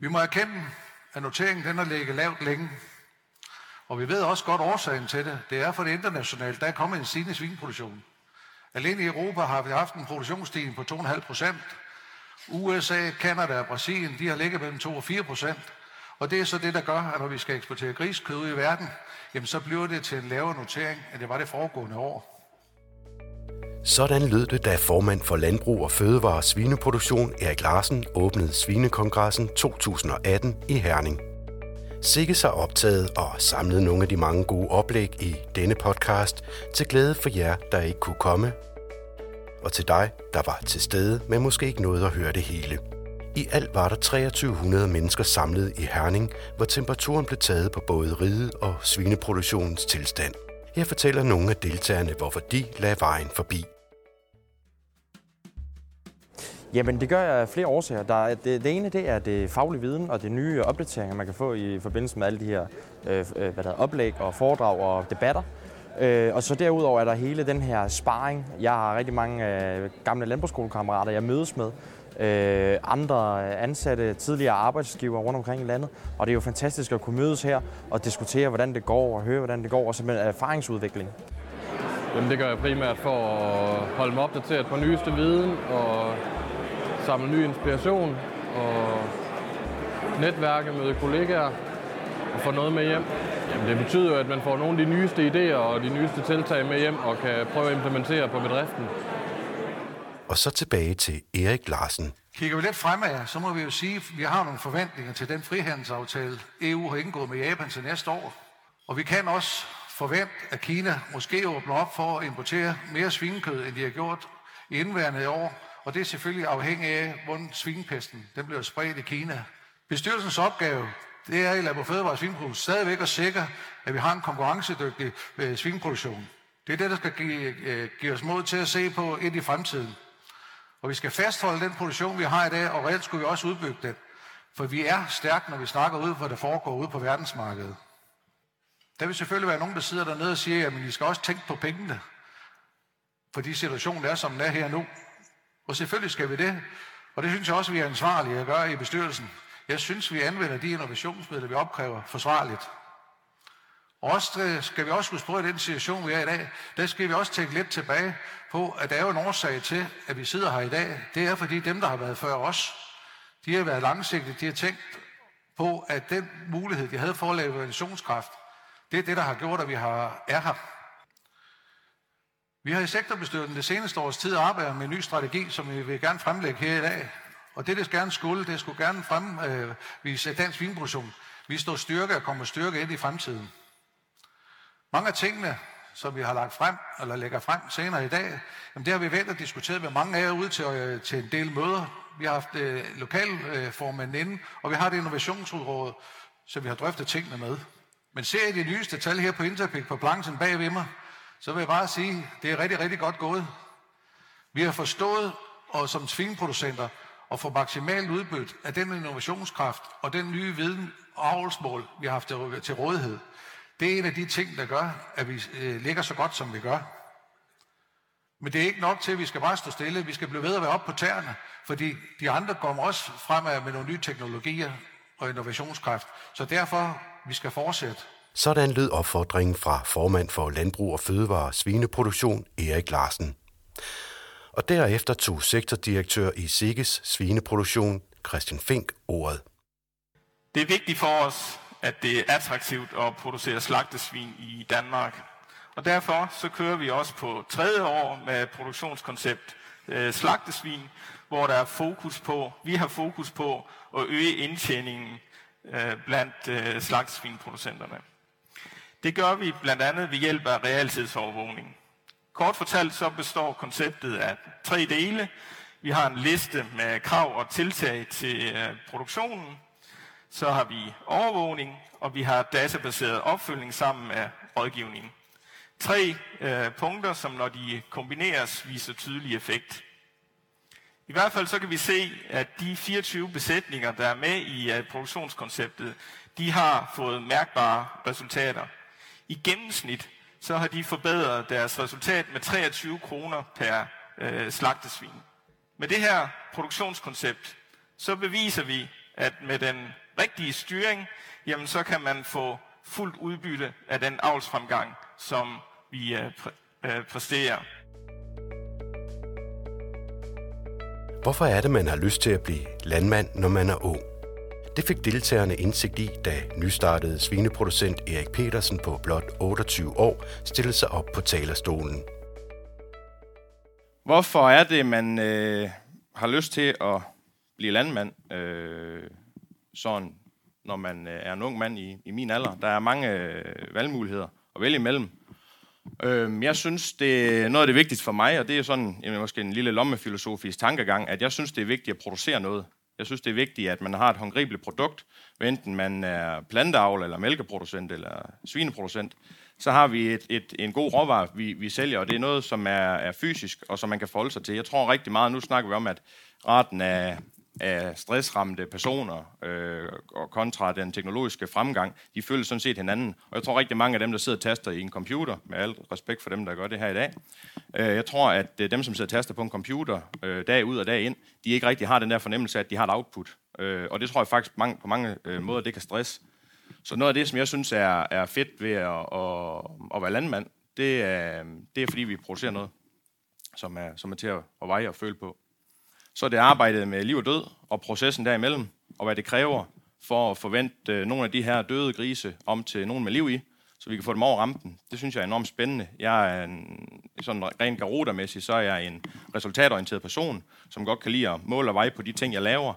Vi må erkende, at noteringen den har ligget lavt længe. Og vi ved også godt årsagen til det. Det er for det internationale, Der er kommet en stigende svineproduktion. Alene i Europa har vi haft en produktionsstigning på 2,5 procent. USA, Kanada og Brasilien, de har ligget mellem 2 og 4 procent. Og det er så det, der gør, at når vi skal eksportere griskød i verden, jamen så bliver det til en lavere notering, end det var det foregående år. Sådan lød det, da formand for Landbrug og Fødevare og Svineproduktion Erik Larsen åbnede Svinekongressen 2018 i Herning. Sikke sig optaget og samlede nogle af de mange gode oplæg i denne podcast til glæde for jer, der ikke kunne komme, og til dig, der var til stede, men måske ikke nåede at høre det hele. I alt var der 2300 mennesker samlet i Herning, hvor temperaturen blev taget på både ride og svineproduktionens tilstand. Her fortæller nogle af deltagerne, hvorfor de lagde vejen forbi. Jamen, det gør jeg af flere årsager. Der er, det, det ene det er det faglige viden og det nye opdateringer, man kan få i forbindelse med alle de her øh, øh hvad der er, oplæg og foredrag og debatter. Øh, og så derudover er der hele den her sparring. Jeg har rigtig mange øh, gamle landbrugsskolekammerater, jeg mødes med. Øh, andre ansatte, tidligere arbejdsgiver rundt omkring i landet. Og det er jo fantastisk at kunne mødes her og diskutere, hvordan det går og høre, hvordan det går, og simpelthen erfaringsudvikling. Jamen, det gør jeg primært for at holde mig opdateret på nyeste viden og samle ny inspiration og netværke med kollegaer og få noget med hjem. Jamen, det betyder jo, at man får nogle af de nyeste idéer og de nyeste tiltag med hjem og kan prøve at implementere på bedriften. Og så tilbage til Erik Larsen. Kigger vi lidt fremad, så må vi jo sige, at vi har nogle forventninger til den frihandelsaftale, EU har indgået med Japan til næste år. Og vi kan også forvente, at Kina måske åbner op for at importere mere svinekød, end de har gjort i indværende år. Og det er selvfølgelig afhængigt af, hvordan svinepesten den bliver spredt i Kina. Bestyrelsens opgave det er i Labo Fødevare Svineproduktion stadigvæk at sikre, at vi har en konkurrencedygtig øh, svineproduktion. Det er det, der skal give, øh, give os mod til at se på ind i fremtiden. Og vi skal fastholde den produktion, vi har i dag, og reelt skulle vi også udbygge den. For vi er stærke, når vi snakker ud, hvad der foregår ude på verdensmarkedet. Der vil selvfølgelig være nogen, der sidder dernede og siger, at I skal også tænke på pengene. Fordi situationen er, som den er her nu. Og selvfølgelig skal vi det. Og det synes jeg også, vi er ansvarlige at gøre i bestyrelsen. Jeg synes, vi anvender de innovationsmidler, vi opkræver, forsvarligt. Og også øh, skal vi også huske på, at den situation, vi er i dag, der skal vi også tænke lidt tilbage på, at der er jo en årsag til, at vi sidder her i dag. Det er, fordi dem, der har været før os, de har været langsigtede, de har tænkt på, at den mulighed, de havde for at lave innovationskraft, det er det, der har gjort, at vi har, er her. Vi har i sektorbestyrelsen det seneste års tid arbejdet med en ny strategi, som vi vil gerne fremlægge her i dag. Og det, det gerne skulle, det skulle gerne fremvise øh, dansk vinproduktion. Vi står styrke og kommer styrke ind i fremtiden. Mange af tingene, som vi har lagt frem, eller lægger frem senere i dag, jamen det har vi vendt og diskuteret med mange af jer ude til, øh, til en del møder. Vi har haft øh, lokalformanden inde, og vi har det innovationsudråd, som vi har drøftet tingene med. Men ser I de nyeste tal her på Interpic på planchen bag ved mig, så vil jeg bare sige, det er rigtig, rigtig godt gået. Vi har forstået, og som svinproducenter, at få maksimalt udbytte af den innovationskraft og den nye viden og avlsmål, vi har haft til rådighed. Det er en af de ting, der gør, at vi øh, ligger så godt, som vi gør. Men det er ikke nok til, at vi skal bare stå stille. Vi skal blive ved at være op på tæerne, fordi de andre kommer også fremad med nogle nye teknologier og innovationskraft. Så derfor, vi skal fortsætte. Sådan lød opfordringen fra formand for Landbrug og Fødevare og Svineproduktion, Erik Larsen. Og derefter tog sektordirektør i Sikkes Svineproduktion, Christian Fink, ordet. Det er vigtigt for os, at det er attraktivt at producere slagtesvin i Danmark. Og derfor så kører vi også på tredje år med produktionskoncept øh, slagtesvin, hvor der er fokus på, vi har fokus på at øge indtjeningen øh, blandt øh, slagtesvinproducenterne. Det gør vi blandt andet ved hjælp af realtidsovervågning. Kort fortalt så består konceptet af tre dele. Vi har en liste med krav og tiltag til øh, produktionen. Så har vi overvågning, og vi har databaseret opfølgning sammen med rådgivning. Tre øh, punkter, som når de kombineres, viser tydelig effekt. I hvert fald så kan vi se, at de 24 besætninger, der er med i uh, produktionskonceptet, de har fået mærkbare resultater. I gennemsnit så har de forbedret deres resultat med 23 kroner per øh, slagtesvin. Med det her produktionskoncept, så beviser vi, at med den rigtige styring, jamen så kan man få fuldt udbytte af den avlsfremgang, som vi øh, præ- øh, præsterer. Hvorfor er det, man har lyst til at blive landmand, når man er ung? Det fik deltagerne indsigt i, da nystartede svineproducent Erik Petersen på blot 28 år stillede sig op på talerstolen. Hvorfor er det, man øh, har lyst til at blive landmand, øh, sådan, når man øh, er en ung mand i, i min alder? Der er mange øh, valgmuligheder at vælge imellem. Øh, jeg synes, det er noget af det vigtigste for mig, og det er sådan jamen, måske en lille lommefilosofisk tankegang, at jeg synes, det er vigtigt at producere noget. Jeg synes, det er vigtigt, at man har et håndgribeligt produkt, enten man er planteavl, eller mælkeproducent, eller svineproducent. Så har vi et, et, en god råvare, vi, vi sælger, og det er noget, som er, er fysisk, og som man kan forholde sig til. Jeg tror rigtig meget, nu snakker vi om, at raten af, af stressramte personer øh, og kontra den teknologiske fremgang, de følger sådan set hinanden. Og jeg tror rigtig mange af dem, der sidder og taster i en computer, med al respekt for dem, der gør det her i dag, øh, jeg tror, at øh, dem, som sidder og taster på en computer øh, dag ud og dag ind, de ikke rigtig har den der fornemmelse af, at de har et output. Øh, og det tror jeg faktisk mange, på mange øh, måder, det kan stress. Så noget af det, som jeg synes er, er fedt ved at, at, at være landmand, det er, det er, fordi vi producerer noget, som er, som er til at, at veje og føle på. Så er det arbejdet med liv og død, og processen derimellem, og hvad det kræver for at forvente øh, nogle af de her døde grise om til nogen med liv i, så vi kan få dem over rampen. Det synes jeg er enormt spændende. Jeg er en, sådan rent garotermæssigt, så er jeg en resultatorienteret person, som godt kan lide at måle og veje på de ting, jeg laver.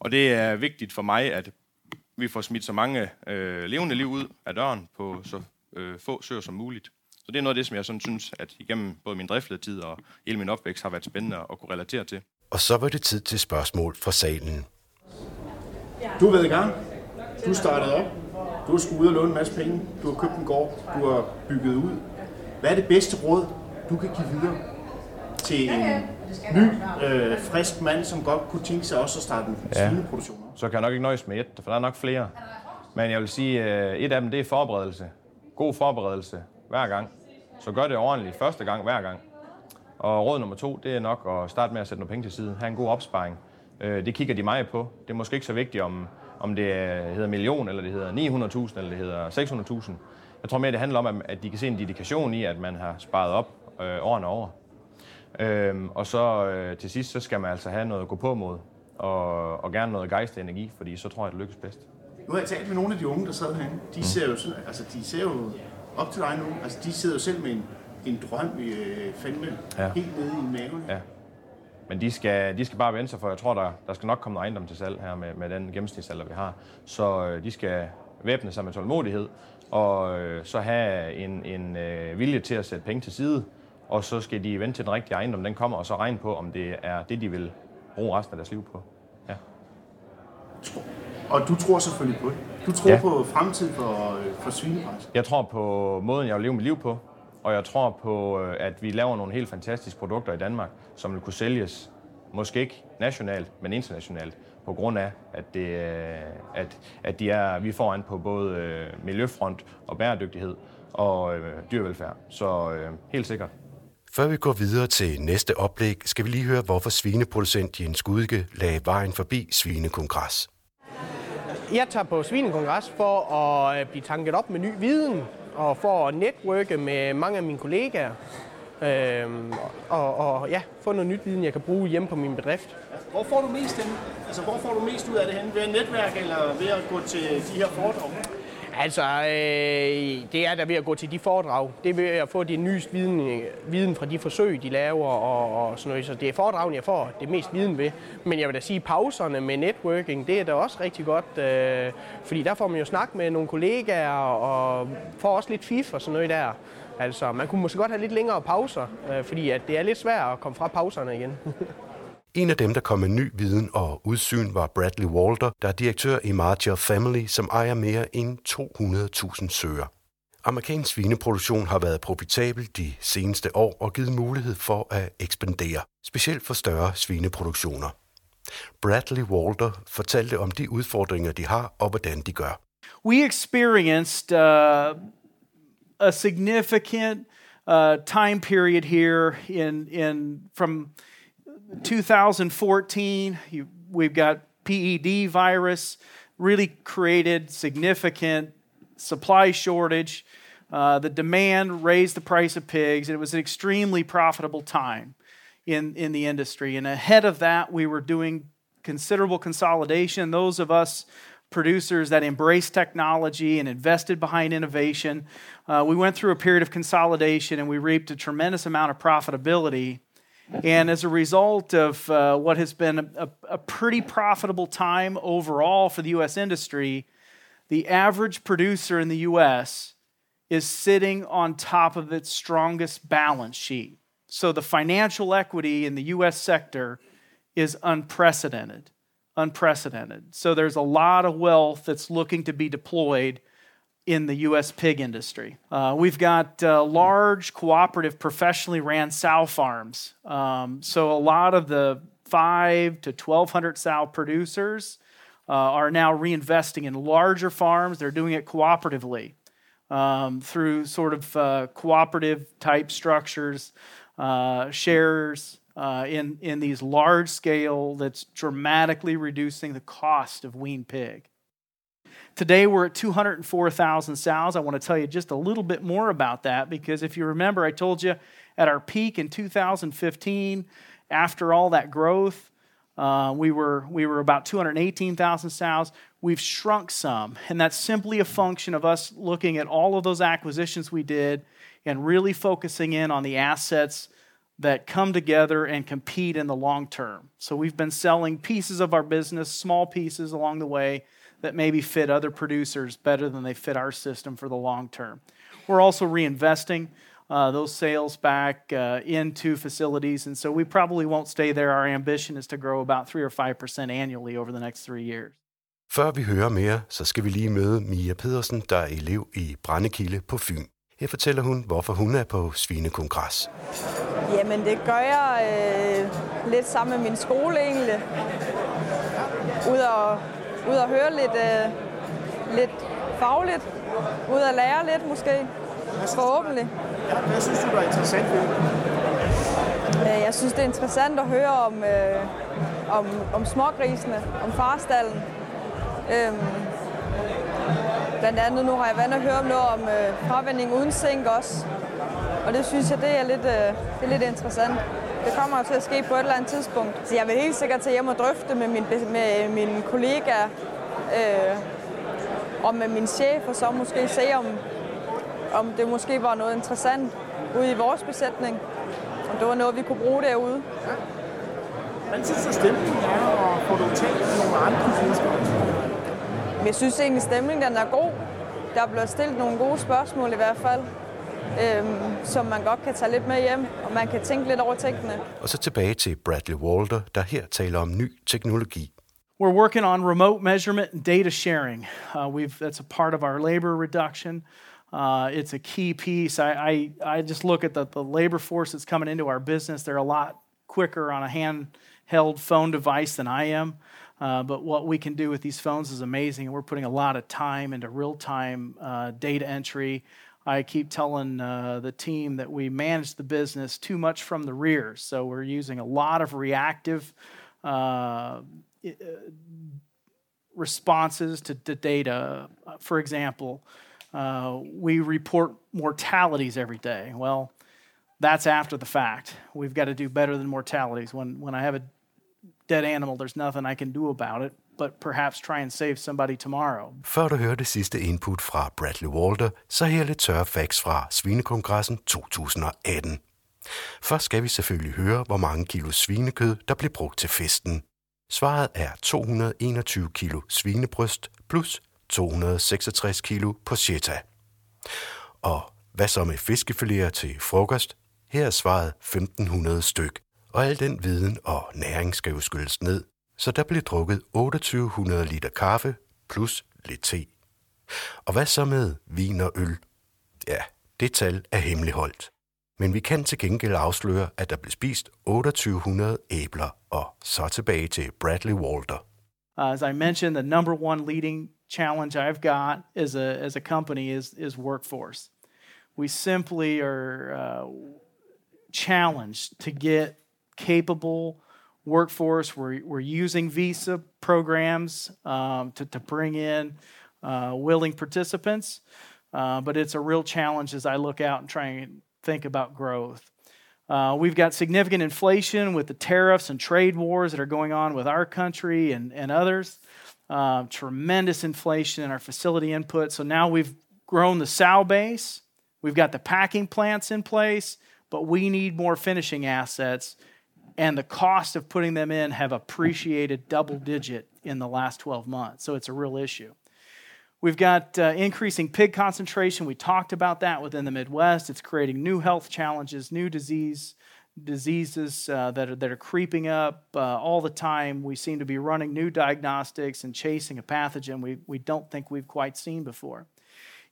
Og det er vigtigt for mig, at vi får smidt så mange øh, levende liv ud af døren på så øh, få søer som muligt. Så det er noget af det, som jeg sådan synes, at igennem både min driftlede og hele min opvækst har været spændende at kunne relatere til. Og så var det tid til spørgsmål fra salen. Du været i gang. Du startede op. Du har skulle ud og låne en masse penge. Du har købt en gård. Du har bygget ud. Hvad er det bedste råd, du kan give videre til en ny, øh, frisk mand, som godt kunne tænke sig også at starte en Ja. svineproduktion? Så kan jeg nok ikke nøjes med et, for der er nok flere. Men jeg vil sige, øh, et af dem, det er forberedelse. God forberedelse hver gang. Så gør det ordentligt første gang hver gang. Og råd nummer to, det er nok at starte med at sætte nogle penge til side. Ha' en god opsparing. Øh, Det kigger de meget på. Det er måske ikke så vigtigt, om, om det er- hedder million, eller det hedder 900.000, eller det hedder 600.000. Jeg tror mere, det handler om, at- de kan se en dedikation i, at man har sparet op øh, årene over. Øhm, og så øh, til sidst, så skal man altså have noget at gå på mod, og, og gerne noget gejst energi, fordi så tror jeg, det lykkes bedst. Nu har jeg talt med nogle af de unge, der sad herinde. De ser jo, altså, de ser jo op til dig nu. Altså, de sidder jo selv med en, en drøm i øh, fandme Ja. helt nede i maven. Ja. Men de skal, de skal bare vente sig, for jeg tror, der, der skal nok komme noget ejendom til salg her med, med den gennemsnitsalder, vi har. Så øh, de skal væbne sig med tålmodighed, og øh, så have en, en øh, vilje til at sætte penge til side, og så skal de vente til den rigtige ejendom, den kommer, og så regne på, om det er det, de vil bruge resten af deres liv på. Ja. Og du tror selvfølgelig på det. Du tror ja. På fremtiden for, øh, for svinebranchen. Jeg tror på måden, jeg vil leve mit liv på, og jeg tror på, øh, at vi laver nogle helt fantastiske produkter i Danmark, som vil kunne sælges, måske ikke nationalt, men internationalt, på grund af, at, det, øh, at, at de er, vi får an på både øh, miljøfront og bæredygtighed og øh, dyrevelfærd. Så øh, helt sikkert. Før vi går videre til næste oplæg, skal vi lige høre, hvorfor svineproducent Jens Gudke lagde vejen forbi Svinekongres. Jeg tager på Svinekongres for at blive tanket op med ny viden og for at netværke med mange af mine kollegaer. Øhm, og, og ja, få noget nyt viden, jeg kan bruge hjemme på min bedrift. Hvor får du mest henne? Altså, hvor får du mest ud af det hen? Ved at netværke eller ved at gå til de her foredrag? Altså, øh, det er der ved at gå til de foredrag. Det er ved at få det nyeste viden, øh, viden fra de forsøg, de laver og, og sådan noget. Så det er foredragene, jeg får det mest viden ved. Men jeg vil da sige, pauserne med networking, det er da også rigtig godt. Øh, fordi der får man jo snak med nogle kollegaer og får også lidt fif og sådan noget der. Altså, man kunne måske godt have lidt længere pauser, øh, fordi at det er lidt svært at komme fra pauserne igen. En af dem, der kom med ny viden og udsyn, var Bradley Walter, der er direktør i Marcher Family, som ejer mere end 200.000 søer. Amerikansk svineproduktion har været profitabel de seneste år og givet mulighed for at ekspandere, specielt for større svineproduktioner. Bradley Walter fortalte om de udfordringer, de har og hvordan de gør. we experienced uh, a significant uh, time period here in in from 2014. You, we've got PED virus really created significant supply shortage. Uh, the demand raised the price of pigs, and it was an extremely profitable time in, in the industry. And ahead of that, we were doing considerable consolidation. Those of us producers that embraced technology and invested behind innovation, uh, we went through a period of consolidation and we reaped a tremendous amount of profitability. And as a result of uh, what has been a, a pretty profitable time overall for the U.S. industry, the average producer in the U.S. is sitting on top of its strongest balance sheet. So the financial equity in the U.S. sector is unprecedented. Unprecedented. So there's a lot of wealth that's looking to be deployed in the U.S. pig industry. Uh, we've got uh, large, cooperative, professionally ran sow farms. Um, so a lot of the five to 1,200 sow producers uh, are now reinvesting in larger farms. They're doing it cooperatively um, through sort of uh, cooperative type structures, uh, shares. Uh, in, in these large scale, that's dramatically reducing the cost of wean pig. Today we're at 204,000 sows. I want to tell you just a little bit more about that because if you remember, I told you at our peak in 2015, after all that growth, uh, we, were, we were about 218,000 sows. We've shrunk some, and that's simply a function of us looking at all of those acquisitions we did and really focusing in on the assets that come together and compete in the long term. So we've been selling pieces of our business, small pieces along the way, that maybe fit other producers better than they fit our system for the long term. We're also reinvesting uh, those sales back uh, into facilities. And so we probably won't stay there. Our ambition is to grow about 3 or 5% annually over the next three years. Før vi hører mere, så skal vi lige møde Mia Pedersen, der er elev i Brændekilde på Fyn. Her fortæller hun, hvorfor hun er på Svinekongres. Jamen, det gør jeg øh, lidt sammen med min skole egentlig. Ud og, ud og høre lidt, øh, lidt fagligt. Ud og lære lidt måske. Forhåbentlig. Hvad synes du, der er interessant ved? Øh, Jeg synes, det er interessant at høre om, øh, om, om smågrisene, om farstallen. Øhm, blandt andet nu har jeg været og høre om noget om øh, fravending uden zink også. Og det synes jeg, det er lidt, øh, det er lidt interessant. Det kommer til at ske på et eller andet tidspunkt. Så jeg vil helt sikkert til hjem og drøfte med, min, med mine kollegaer øh, og med min chef, og så måske se, om, om det måske var noget interessant ude i vores besætning. Om det var noget, vi kunne bruge derude. Hvordan synes du, stemningen er, og får du talt med nogle andre fiskere? Men jeg synes egentlig, stemningen den er god. Der er blevet stillet nogle gode spørgsmål i hvert fald, øhm, som man godt kan tage lidt med hjem, og man kan tænke lidt over tingene. Og så tilbage til Bradley Walter, der her taler om ny teknologi. We're working on remote measurement and data sharing. Uh, we've, that's a part of our labor reduction. Uh, it's a key piece. I, I, I just look at the, the labor force that's coming into our business. They're a lot quicker on a handheld phone device than I am. Uh, but what we can do with these phones is amazing. And we're putting a lot of time into real time uh, data entry. I keep telling uh, the team that we manage the business too much from the rear. So we're using a lot of reactive uh, responses to, to data. For example, uh, we report mortalities every day. Well, that's after the fact. We've got to do better than mortalities. When, when I have a dead animal, there's nothing I can do about it, but perhaps try and save somebody tomorrow. Før du hører det sidste input fra Bradley Walter, så her lidt tørre facts fra Svinekongressen 2018. Først skal vi selvfølgelig høre, hvor mange kilo svinekød, der blev brugt til festen. Svaret er 221 kilo svinebryst plus 266 kilo porchetta. Og hvad så med fiskefiléer til frokost? Her er svaret 1500 styk. Og al den viden og næring skal jo skyldes ned, så der blev drukket 2800 liter kaffe plus lidt te. Og hvad så med vin og øl? Ja, det tal er hemmeligholdt. Men vi kan til gengæld afsløre, at der blev spist 2800 æbler, og så tilbage til Bradley Walter. Uh, as I mentioned, the number one leading challenge I've got as a, as a company is, is workforce. We simply are uh, challenged to get capable workforce. We're, we're using visa programs um, to, to bring in uh, willing participants. Uh, but it's a real challenge as I look out and try and think about growth. Uh, we've got significant inflation with the tariffs and trade wars that are going on with our country and, and others. Uh, tremendous inflation in our facility input. So now we've grown the sow base, we've got the packing plants in place, but we need more finishing assets. And the cost of putting them in have appreciated double digit in the last 12 months. So it's a real issue. We've got uh, increasing pig concentration. We talked about that within the Midwest. It's creating new health challenges, new disease diseases uh, that, are, that are creeping up uh, all the time. We seem to be running new diagnostics and chasing a pathogen we, we don't think we've quite seen before.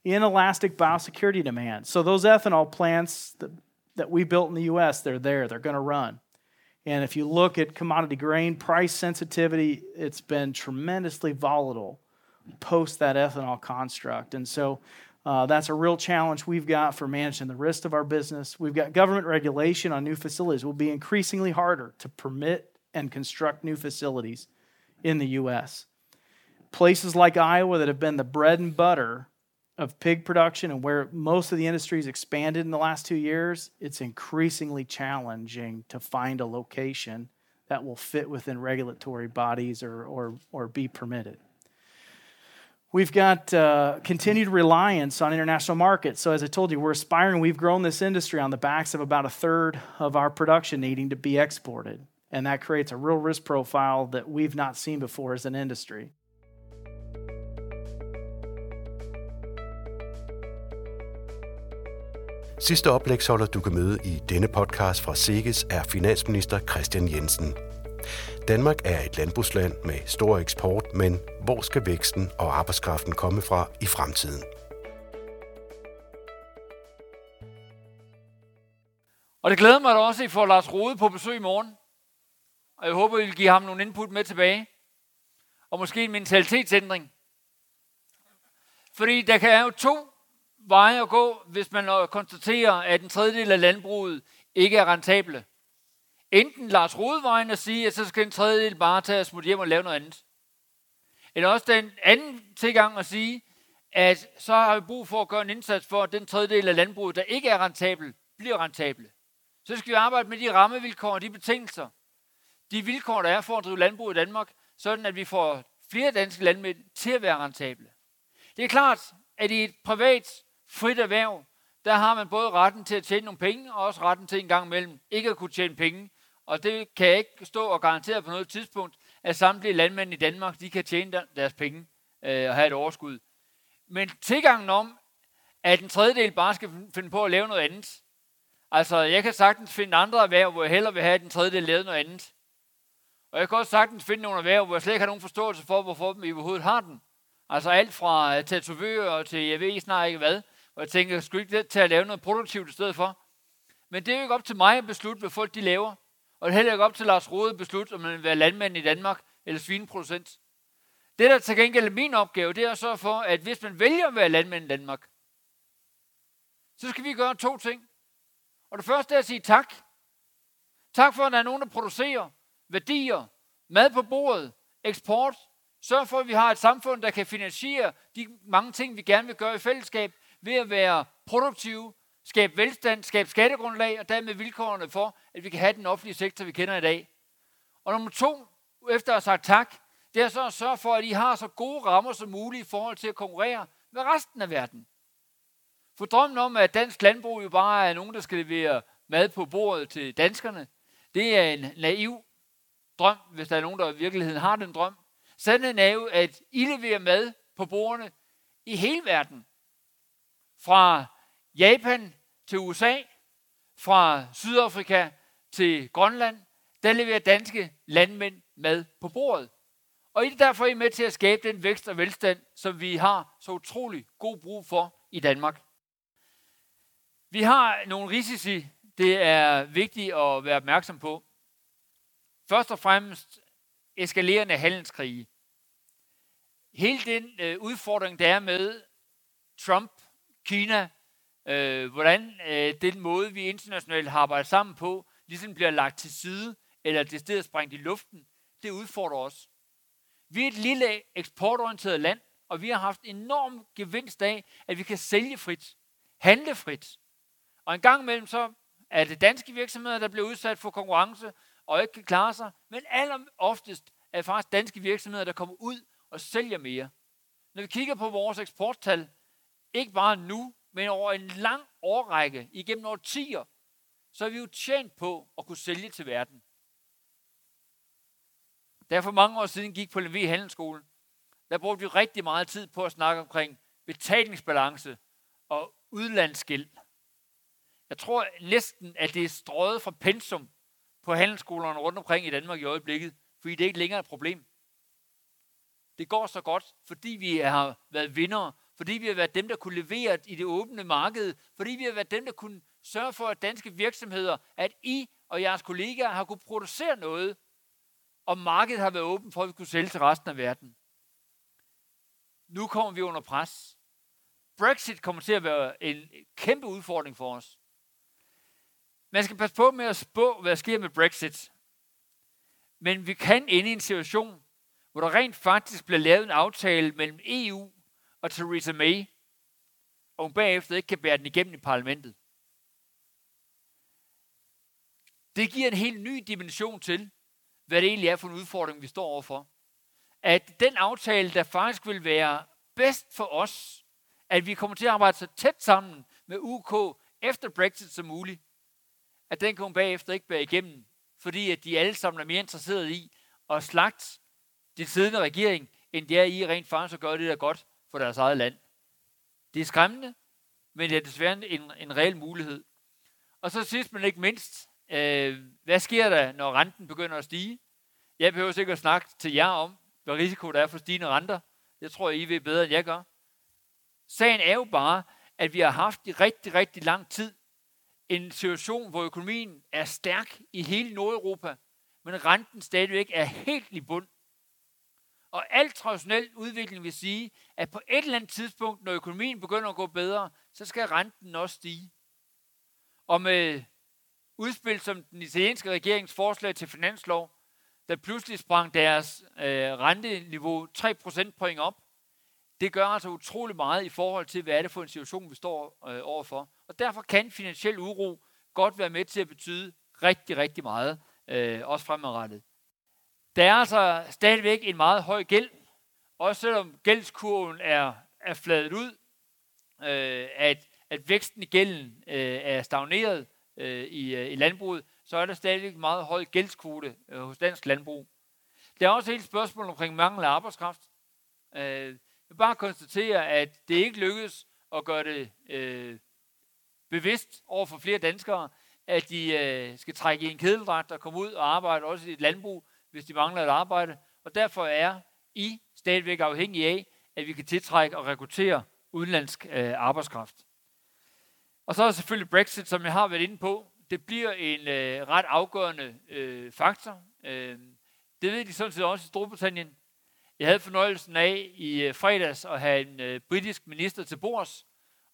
Inelastic biosecurity demand. So, those ethanol plants that, that we built in the US, they're there, they're going to run. And if you look at commodity grain price sensitivity, it's been tremendously volatile post that ethanol construct. And so uh, that's a real challenge we've got for managing the risk of our business. We've got government regulation on new facilities. Will be increasingly harder to permit and construct new facilities in the U.S. Places like Iowa that have been the bread and butter of pig production and where most of the industry has expanded in the last two years, it's increasingly challenging to find a location that will fit within regulatory bodies or, or, or be permitted. We've got uh, continued reliance on international markets. So, as I told you, we're aspiring. We've grown this industry on the backs of about a third of our production needing to be exported. And that creates a real risk profile that we've not seen before as an industry. Sidste oplægsholder, du kan møde i denne podcast fra SIGES, er finansminister Christian Jensen. Danmark er et landbrugsland med stor eksport, men hvor skal væksten og arbejdskraften komme fra i fremtiden? Og det glæder mig da også, at I får Lars Rode på besøg i morgen. Og jeg håber, I vil give ham nogle input med tilbage. Og måske en mentalitetsændring. Fordi der kan jo to veje at gå, hvis man øh, konstaterer, at en tredjedel af landbruget ikke er rentable. Enten Lars Rodevejen at sige, at så skal en tredjedel bare tage og smutte hjem og lave noget andet. Eller også den anden tilgang at sige, at så har vi brug for at gøre en indsats for, at den tredjedel af landbruget, der ikke er rentabel, bliver rentable. Så skal vi arbejde med de rammevilkår og de betingelser, de vilkår, der er for at drive landbrug i Danmark, sådan at vi får flere danske landmænd til at være rentable. Det er klart, at i et privat frit erhverv, der har man både retten til at tjene nogle penge, og også retten til en gang imellem ikke at kunne tjene penge, og det kan jeg ikke stå og garantere på noget tidspunkt, at samtlige landmænd i Danmark, de kan tjene deres penge øh, og have et overskud. Men tilgangen om, at en tredjedel bare skal finde på at lave noget andet. Altså, jeg kan sagtens finde andre erhverv, hvor jeg hellere vil have, at en tredjedel lavet noget andet. Og jeg kan også sagtens finde nogle erhverv, hvor jeg slet ikke har nogen forståelse for, hvorfor vi overhovedet har den. Altså alt fra øh, tatovører til jeg ved snart ikke hvad. Og jeg tænker, skulle ikke det til at lave noget produktivt i stedet for? Men det er jo ikke op til mig at beslutte, hvad folk de laver. Og det er heller ikke op til Lars Rode at beslutte, om man vil være landmand i Danmark eller svineproducent. Det, der til gengæld er min opgave, det er at sørge for, at hvis man vælger at være landmand i Danmark, så skal vi gøre to ting. Og det første er at sige tak. Tak for, at der er nogen, der producerer værdier, mad på bordet, eksport. Sørg for, at vi har et samfund, der kan finansiere de mange ting, vi gerne vil gøre i fællesskab, ved at være produktive, skabe velstand, skabe skattegrundlag og dermed vilkårene for, at vi kan have den offentlige sektor, vi kender i dag. Og nummer to, efter at have sagt tak, det er så at sørge for, at I har så gode rammer som muligt i forhold til at konkurrere med resten af verden. For drømmen om, at dansk landbrug jo bare er nogen, der skal levere mad på bordet til danskerne, det er en naiv drøm, hvis der er nogen, der i virkeligheden har den drøm. Sandheden er jo, at I leverer mad på bordene i hele verden. Fra Japan til USA, fra Sydafrika til Grønland, der leverer danske landmænd mad på bordet. Og I er derfor I med til at skabe den vækst og velstand, som vi har så utrolig god brug for i Danmark. Vi har nogle risici, det er vigtigt at være opmærksom på. Først og fremmest eskalerende handelskrige. Hele den øh, udfordring, der er med Trump, Kina, øh, hvordan øh, den måde, vi internationalt har arbejdet sammen på, ligesom bliver lagt til side, eller det sted sprængt i luften, det udfordrer os. Vi er et lille eksportorienteret land, og vi har haft enorm gevinst af, at vi kan sælge frit, handle frit. Og en gang imellem så er det danske virksomheder, der bliver udsat for konkurrence og ikke kan klare sig, men aller oftest er det faktisk danske virksomheder, der kommer ud og sælger mere. Når vi kigger på vores eksporttal, ikke bare nu, men over en lang årrække, igennem årtier, så er vi jo tjent på at kunne sælge til verden. Da jeg for mange år siden gik på LV Handelsskole, der brugte vi rigtig meget tid på at snakke omkring betalingsbalance og udlandsgæld. Jeg tror næsten, at det er strøget fra pensum på handelsskolerne rundt omkring i Danmark i øjeblikket, fordi det er ikke længere et problem. Det går så godt, fordi vi har været vinder, fordi vi har været dem, der kunne levere i det åbne marked, fordi vi har været dem, der kunne sørge for, at danske virksomheder, at I og jeres kollegaer har kunne producere noget, og markedet har været åbent for, at vi kunne sælge til resten af verden. Nu kommer vi under pres. Brexit kommer til at være en kæmpe udfordring for os. Man skal passe på med at spå, hvad der sker med Brexit. Men vi kan ende i en situation, hvor der rent faktisk bliver lavet en aftale mellem EU og Theresa May, og hun bagefter ikke kan bære den igennem i parlamentet. Det giver en helt ny dimension til, hvad det egentlig er for en udfordring, vi står overfor. At den aftale, der faktisk vil være bedst for os, at vi kommer til at arbejde så tæt sammen med UK efter Brexit som muligt, at den kommer bagefter ikke bære igennem, fordi at de alle sammen er mere interesserede i at slagte den siddende regering, end de er i rent faktisk at gøre det, der godt for deres eget land. Det er skræmmende, men det er desværre en, en reel mulighed. Og så sidst men ikke mindst, øh, hvad sker der, når renten begynder at stige? Jeg behøver ikke at snakke til jer om, hvad risiko der er for stigende renter. Jeg tror, I ved bedre, end jeg gør. Sagen er jo bare, at vi har haft i rigtig, rigtig lang tid en situation, hvor økonomien er stærk i hele Nordeuropa, men renten stadigvæk er helt i bund. Og alt traditionel udvikling vil sige, at på et eller andet tidspunkt, når økonomien begynder at gå bedre, så skal renten også stige. Og med udspil som den italienske regerings forslag til finanslov, der pludselig sprang deres øh, renteniveau 3 procentpoint op, det gør altså utrolig meget i forhold til, hvad er det for en situation, vi står øh, overfor. Og derfor kan finansiel uro godt være med til at betyde rigtig, rigtig meget, øh, også fremadrettet. Der er altså stadigvæk en meget høj gæld, også selvom gældskurven er, er fladet ud, øh, at, at væksten i gælden øh, er stagneret øh, i, øh, i landbruget, så er der stadigvæk en meget høj gældskvote øh, hos dansk landbrug. Der er også et spørgsmål omkring mangel af arbejdskraft. Øh, jeg vil bare konstatere, at det ikke lykkedes at gøre det øh, bevidst over for flere danskere, at de øh, skal trække i en kedeldragt og komme ud og arbejde også i et landbrug, hvis de mangler et arbejde. Og derfor er I stadigvæk afhængige af, at vi kan tiltrække og rekruttere udenlandsk øh, arbejdskraft. Og så er der selvfølgelig Brexit, som jeg har været inde på. Det bliver en øh, ret afgørende øh, faktor. Øh, det ved de sådan set også i Storbritannien. Jeg havde fornøjelsen af i øh, fredags at have en øh, britisk minister til bords,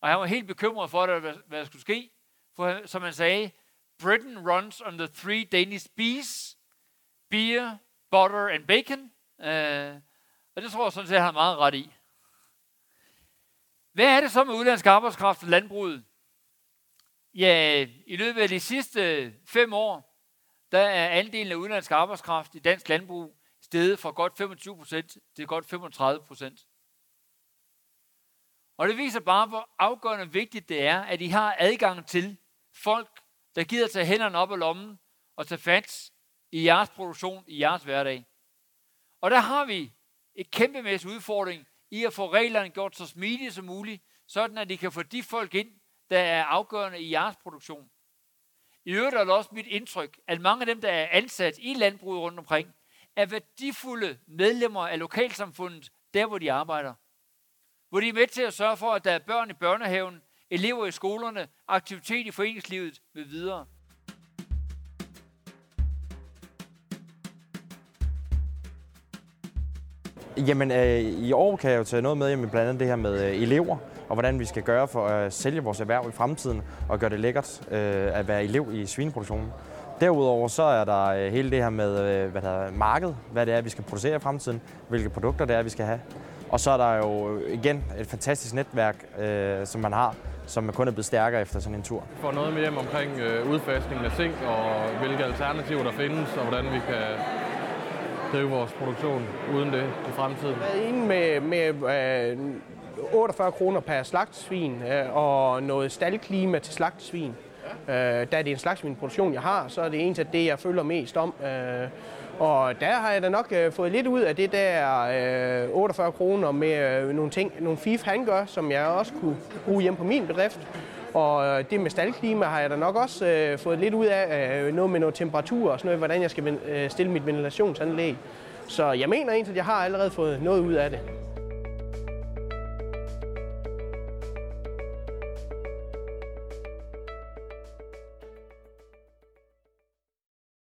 og han var helt bekymret for, det, hvad, hvad der skulle ske. For som han sagde, Britain runs on the three Danish B's, beer, butter and bacon. Øh, og det tror jeg sådan set, han har meget ret i. Hvad er det så med udlandsk arbejdskraft og landbruget? Ja, i løbet af de sidste fem år, der er andelen af udenlandsk arbejdskraft i dansk landbrug steget fra godt 25 procent til godt 35 procent. Og det viser bare, hvor afgørende vigtigt det er, at I har adgang til folk, der gider tage hænderne op af lommen og tage fat i jeres produktion, i jeres hverdag. Og der har vi et kæmpemæssig udfordring i at få reglerne gjort så smidige som muligt, sådan at de kan få de folk ind, der er afgørende i jeres produktion. I øvrigt er det også mit indtryk, at mange af dem, der er ansat i landbruget rundt omkring, er værdifulde medlemmer af lokalsamfundet, der hvor de arbejder. Hvor de er med til at sørge for, at der er børn i børnehaven, elever i skolerne, aktivitet i foreningslivet med videre. Jamen, øh, i år kan jeg jo tage noget med, jamen, blandt andet det her med øh, elever, og hvordan vi skal gøre for at sælge vores erhverv i fremtiden og gøre det lækkert øh, at være elev i svineproduktionen. Derudover så er der øh, hele det her med øh, hvad der er, marked, hvad det er, vi skal producere i fremtiden, hvilke produkter det er, vi skal have. Og så er der jo øh, igen et fantastisk netværk, øh, som man har, som kun er blevet stærkere efter sådan en tur. Får noget med hjem omkring øh, udfasningen af zink og hvilke alternativer der findes, og hvordan vi kan drive vores produktion uden det i fremtiden. Jeg er inde med, med øh, 48 kroner per slagtesvin øh, og noget staldklima til slagtesvin. Øh, da det er en slagtesvinproduktion, jeg har, så er det egentlig det, jeg føler mest om. Øh, og der har jeg da nok øh, fået lidt ud af det der øh, 48 kroner med øh, nogle ting, nogle fif han gør, som jeg også kunne bruge hjem på min bedrift. Og øh, det med staldklima har jeg da nok også øh, fået lidt ud af, øh, noget med noget temperatur og sådan noget, hvordan jeg skal øh, stille mit ventilationsanlæg. Så jeg mener egentlig, at jeg har allerede fået noget ud af det.